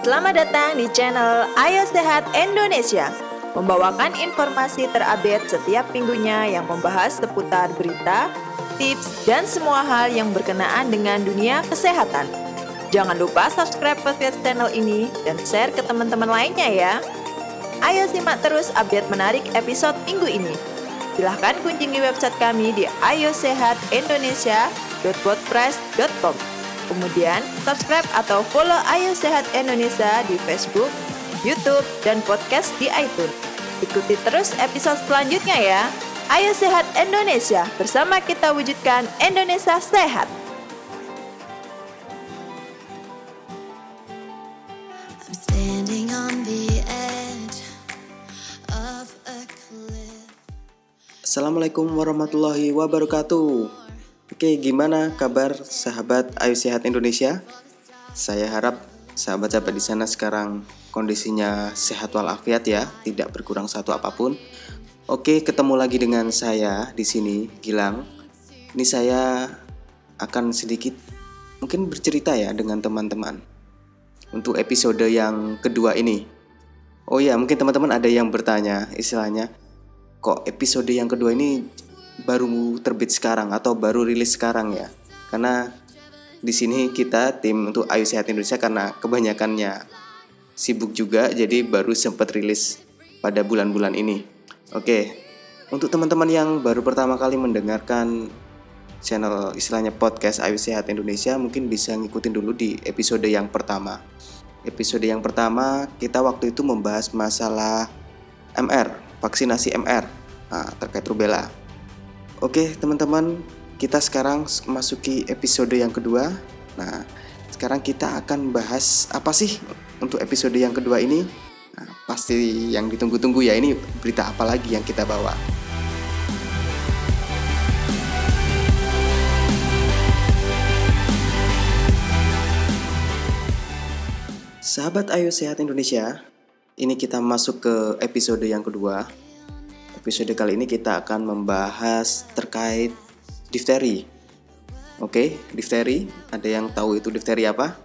Selamat datang di channel Ayo Sehat Indonesia. Membawakan informasi terupdate setiap minggunya yang membahas seputar berita, tips, dan semua hal yang berkenaan dengan dunia kesehatan. Jangan lupa subscribe podcast channel ini dan share ke teman-teman lainnya ya. Ayo simak terus update menarik episode minggu ini. Silahkan kunjungi website kami di ayosehatindonesia.wordpress.com Kemudian, subscribe atau follow Ayo Sehat Indonesia di Facebook, YouTube, dan podcast di iTunes. Ikuti terus episode selanjutnya ya. Ayo Sehat Indonesia, bersama kita wujudkan Indonesia sehat. I'm standing on the edge of a cliff. Assalamualaikum warahmatullahi wabarakatuh. Oke, gimana kabar sahabat Ayu Sehat Indonesia? Saya harap sahabat-sahabat di sana sekarang kondisinya sehat walafiat ya, tidak berkurang satu apa pun. Oke, ketemu lagi dengan saya di sini, Gilang. Ini saya akan sedikit mungkin bercerita ya dengan teman-teman untuk episode yang kedua ini. Oh ya, mungkin teman-teman ada yang bertanya, istilahnya, kok episode yang kedua ini baru terbit sekarang atau baru rilis sekarang ya? Karena di sini kita tim untuk Ayu Sehat Indonesia karena kebanyakannya sibuk juga, jadi baru sempat rilis pada bulan-bulan ini. Oke, untuk teman-teman yang baru pertama kali mendengarkan channel istilahnya podcast Ayu Sehat Indonesia mungkin bisa ngikutin dulu di episode yang pertama. Episode yang pertama kita waktu itu membahas masalah MR, vaksinasi MR nah, terkait rubella. Oke teman-teman, kita sekarang masuki episode yang kedua. Nah, sekarang kita akan bahas apa sih untuk episode yang kedua ini? Nah, pasti yang ditunggu-tunggu ya ini berita apa lagi yang kita bawa. Sahabat Ayo Sehat Indonesia, ini kita masuk ke episode yang kedua. Episode kali ini kita akan membahas terkait difteri. Oke, difteri. Ada yang tahu itu difteri apa?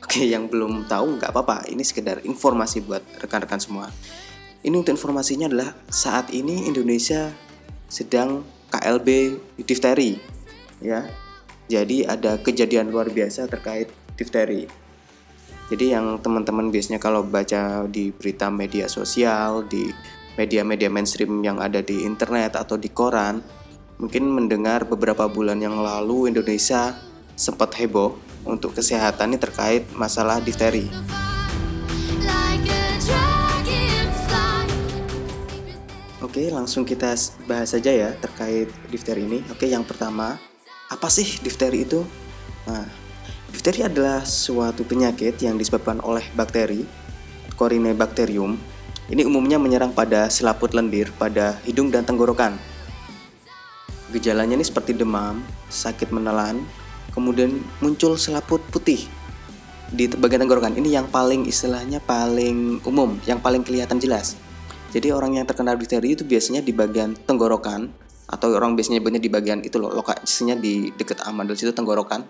Oke, yang belum tahu nggak apa-apa. Ini sekedar informasi buat rekan-rekan semua. Ini untuk informasinya adalah saat ini Indonesia sedang KLB difteri, ya. Jadi ada kejadian luar biasa terkait difteri. Jadi yang teman-teman biasanya kalau baca di berita media sosial, di media-media mainstream yang ada di internet atau di koran, mungkin mendengar beberapa bulan yang lalu Indonesia sempat heboh untuk kesehatan ini terkait masalah difteri. Oke, langsung kita bahas saja ya terkait difteri ini. Oke, yang pertama, apa sih difteri itu? Nah, difteri adalah suatu penyakit yang disebabkan oleh bakteri Corynebacterium. Ini umumnya menyerang pada selaput lendir pada hidung dan tenggorokan. Gejalanya ini seperti demam, sakit menelan, kemudian muncul selaput putih di bagian tenggorokan. Ini yang paling istilahnya paling umum, yang paling kelihatan jelas. Jadi orang yang terkena difteri itu biasanya di bagian tenggorokan atau orang biasanya nyebutnya di bagian itu loh lokasinya di dekat amandel situ tenggorokan.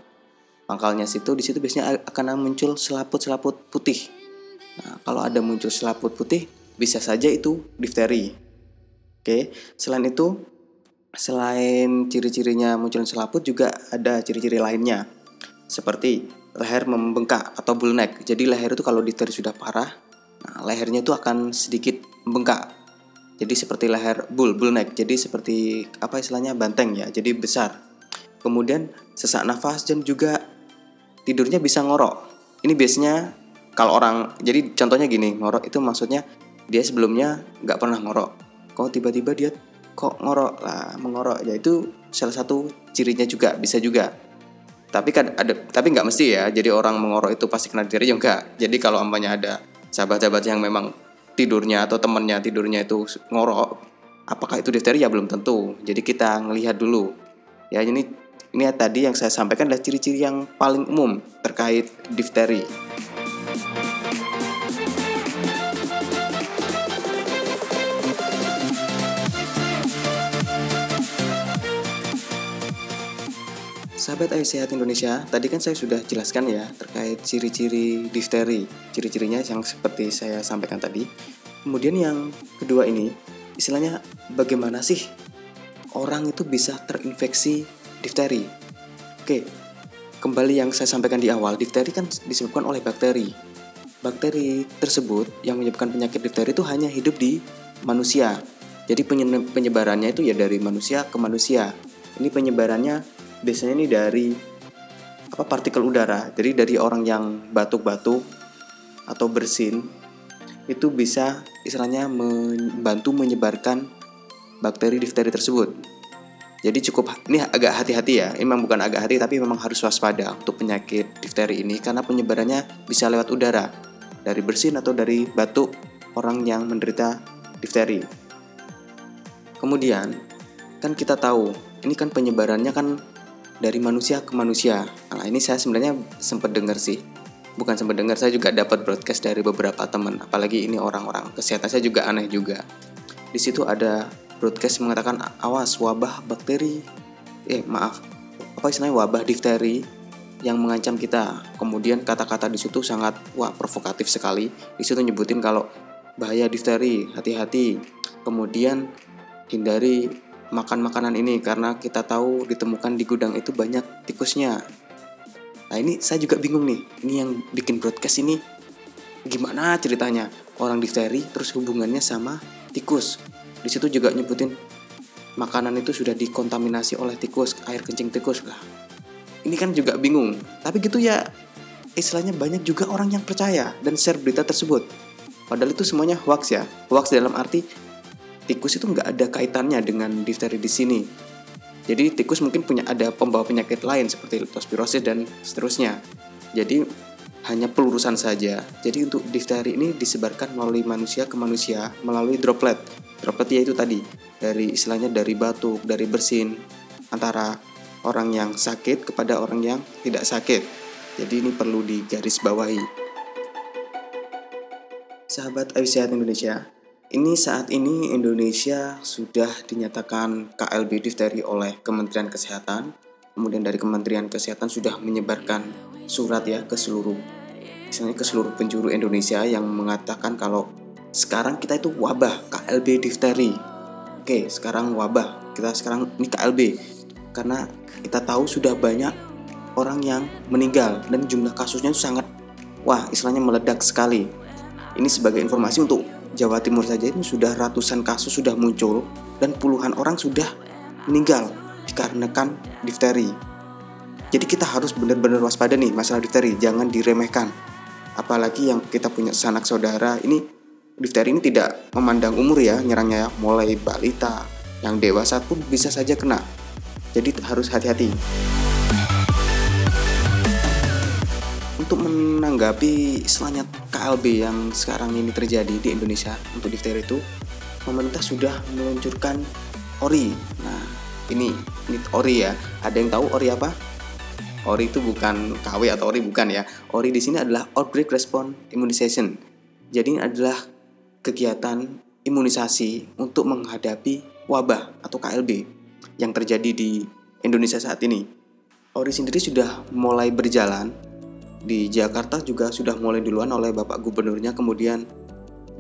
Pangkalnya situ di situ biasanya akan muncul selaput-selaput putih. Nah, kalau ada muncul selaput putih bisa saja itu difteri. Oke, selain itu selain ciri-cirinya muncul selaput juga ada ciri-ciri lainnya. Seperti leher membengkak atau bull neck. Jadi leher itu kalau difteri sudah parah, nah lehernya itu akan sedikit membengkak. Jadi seperti leher bull, bull neck. Jadi seperti apa istilahnya banteng ya. Jadi besar. Kemudian sesak nafas dan juga tidurnya bisa ngorok. Ini biasanya kalau orang jadi contohnya gini ngorok itu maksudnya dia sebelumnya nggak pernah ngorok. Kok tiba-tiba dia kok ngorok lah mengorok ya itu salah satu cirinya juga bisa juga. Tapi kan ada tapi nggak mesti ya. Jadi orang mengorok itu pasti kena ya enggak. Jadi kalau ampanya ada sahabat-sahabat yang memang tidurnya atau temennya tidurnya itu ngorok, apakah itu difteri ya belum tentu. Jadi kita ngelihat dulu. Ya ini ini tadi yang saya sampaikan adalah ciri-ciri yang paling umum terkait difteri. Sahabat Ayo Sehat Indonesia, tadi kan saya sudah jelaskan ya terkait ciri-ciri difteri, ciri-cirinya yang seperti saya sampaikan tadi. Kemudian yang kedua ini, istilahnya bagaimana sih orang itu bisa terinfeksi difteri? Oke, kembali yang saya sampaikan di awal, difteri kan disebabkan oleh bakteri. Bakteri tersebut yang menyebabkan penyakit difteri itu hanya hidup di manusia. Jadi penye- penyebarannya itu ya dari manusia ke manusia. Ini penyebarannya biasanya ini dari apa partikel udara. Jadi dari orang yang batuk-batuk atau bersin itu bisa istilahnya membantu menyebarkan bakteri difteri tersebut. Jadi cukup ini agak hati-hati ya. Ini memang bukan agak hati tapi memang harus waspada untuk penyakit difteri ini karena penyebarannya bisa lewat udara dari bersin atau dari batuk orang yang menderita difteri. Kemudian kan kita tahu ini kan penyebarannya kan dari manusia ke manusia. Nah, ini saya sebenarnya sempat dengar sih. Bukan sempat dengar, saya juga dapat broadcast dari beberapa teman. Apalagi ini orang-orang kesehatan saya juga aneh juga. Di situ ada broadcast mengatakan awas wabah bakteri eh maaf apa istilahnya wabah difteri yang mengancam kita. Kemudian kata-kata di situ sangat wah provokatif sekali. Di situ nyebutin kalau bahaya difteri, hati-hati. Kemudian hindari makan makanan ini karena kita tahu ditemukan di gudang itu banyak tikusnya. Nah ini saya juga bingung nih, ini yang bikin broadcast ini gimana ceritanya orang difteri terus hubungannya sama tikus. Di situ juga nyebutin makanan itu sudah dikontaminasi oleh tikus, air kencing tikus lah. Ini kan juga bingung. Tapi gitu ya istilahnya banyak juga orang yang percaya dan share berita tersebut. Padahal itu semuanya hoax ya. Hoax dalam arti tikus itu nggak ada kaitannya dengan difteri di sini. Jadi tikus mungkin punya ada pembawa penyakit lain seperti leptospirosis dan seterusnya. Jadi hanya pelurusan saja. Jadi untuk difteri ini disebarkan melalui manusia ke manusia melalui droplet. Droplet ya itu tadi dari istilahnya dari batuk, dari bersin antara orang yang sakit kepada orang yang tidak sakit. Jadi ini perlu digarisbawahi. Sahabat Sehat Indonesia, ini saat ini Indonesia sudah dinyatakan KLB difteri oleh Kementerian Kesehatan. Kemudian dari Kementerian Kesehatan sudah menyebarkan surat ya ke seluruh misalnya ke seluruh penjuru Indonesia yang mengatakan kalau sekarang kita itu wabah KLB difteri. Oke, sekarang wabah. Kita sekarang ini KLB karena kita tahu sudah banyak orang yang meninggal dan jumlah kasusnya sangat wah, istilahnya meledak sekali. Ini sebagai informasi untuk Jawa Timur saja ini sudah ratusan kasus sudah muncul dan puluhan orang sudah meninggal dikarenakan difteri. Jadi kita harus benar-benar waspada nih masalah difteri, jangan diremehkan. Apalagi yang kita punya sanak saudara ini difteri ini tidak memandang umur ya nyerangnya ya, mulai balita, yang dewasa pun bisa saja kena. Jadi harus hati-hati. Untuk menanggapi istilahnya KLB yang sekarang ini terjadi di Indonesia untuk difteri itu, pemerintah sudah meluncurkan ORI. Nah, ini ini ORI ya. Ada yang tahu ORI apa? ORI itu bukan KW atau ORI bukan ya. ORI di sini adalah Outbreak Response Immunization. Jadi ini adalah kegiatan imunisasi untuk menghadapi wabah atau KLB yang terjadi di Indonesia saat ini. ORI sendiri sudah mulai berjalan di Jakarta juga sudah mulai duluan oleh Bapak Gubernurnya kemudian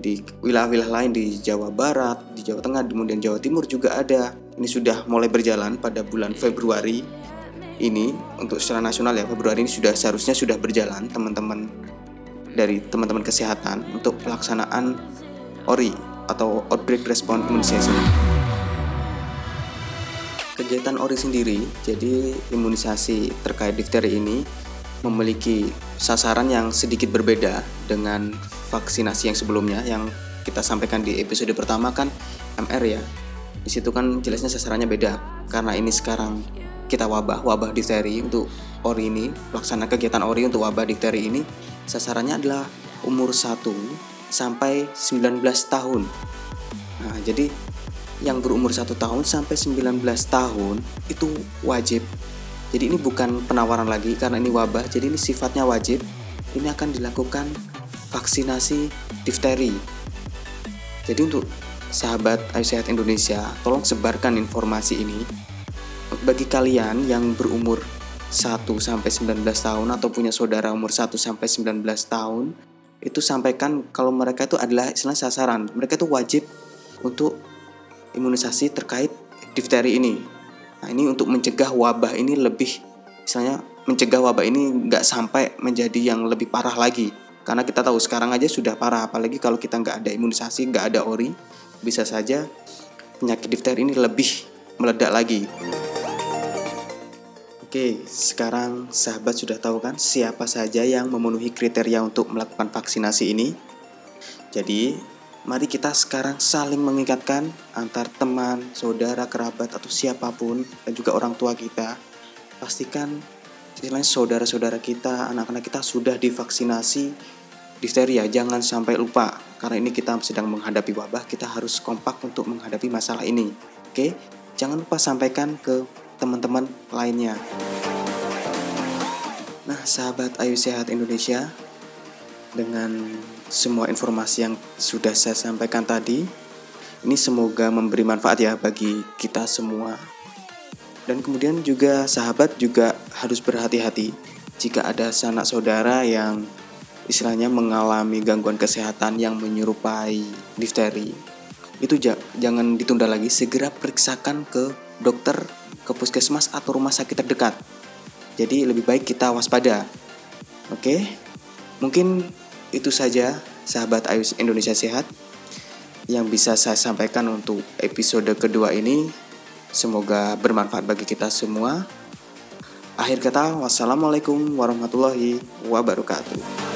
di wilayah-wilayah lain di Jawa Barat, di Jawa Tengah, kemudian Jawa Timur juga ada. Ini sudah mulai berjalan pada bulan Februari ini untuk secara nasional ya Februari ini sudah seharusnya sudah berjalan teman-teman dari teman-teman kesehatan untuk pelaksanaan ORI atau Outbreak Response Immunization. Kegiatan ORI sendiri, jadi imunisasi terkait difteri ini memiliki sasaran yang sedikit berbeda dengan vaksinasi yang sebelumnya yang kita sampaikan di episode pertama kan MR ya. Di situ kan jelasnya sasarannya beda karena ini sekarang kita wabah wabah difteri untuk ORI ini pelaksana kegiatan ORI untuk wabah difteri ini sasarannya adalah umur 1 sampai 19 tahun. Nah, jadi yang berumur 1 tahun sampai 19 tahun itu wajib jadi ini bukan penawaran lagi karena ini wabah, jadi ini sifatnya wajib. Ini akan dilakukan vaksinasi difteri. Jadi untuk sahabat Ayu Sehat Indonesia, tolong sebarkan informasi ini bagi kalian yang berumur 1 sampai 19 tahun atau punya saudara umur 1 sampai 19 tahun itu sampaikan kalau mereka itu adalah istilah sasaran. Mereka itu wajib untuk imunisasi terkait difteri ini. Nah, ini untuk mencegah wabah ini lebih misalnya mencegah wabah ini nggak sampai menjadi yang lebih parah lagi. Karena kita tahu sekarang aja sudah parah, apalagi kalau kita nggak ada imunisasi, nggak ada ori, bisa saja penyakit difteri ini lebih meledak lagi. Oke, sekarang sahabat sudah tahu kan siapa saja yang memenuhi kriteria untuk melakukan vaksinasi ini? Jadi, mari kita sekarang saling mengingatkan antar teman, saudara, kerabat, atau siapa pun, dan juga orang tua kita. Pastikan istilahnya saudara-saudara kita, anak-anak kita sudah divaksinasi difteria. Jangan sampai lupa, karena ini kita sedang menghadapi wabah, kita harus kompak untuk menghadapi masalah ini. Oke, jangan lupa sampaikan ke teman-teman lainnya. Nah, sahabat Ayu Sehat Indonesia, dengan semua informasi yang sudah saya sampaikan tadi, ini semoga memberi manfaat ya bagi kita semua. Dan kemudian juga sahabat juga harus berhati-hati jika ada sanak saudara yang istilahnya mengalami gangguan kesehatan yang menyerupai difteri. Itu jangan ditunda lagi, segera periksakan ke dokter ke puskesmas atau rumah sakit terdekat. Jadi lebih baik kita waspada. Oke, mungkin itu saja sahabat Ayu Indonesia Sehat yang bisa saya sampaikan untuk episode kedua ini. Semoga bermanfaat bagi kita semua. Akhir kata, wassalamualaikum warahmatullahi wabarakatuh.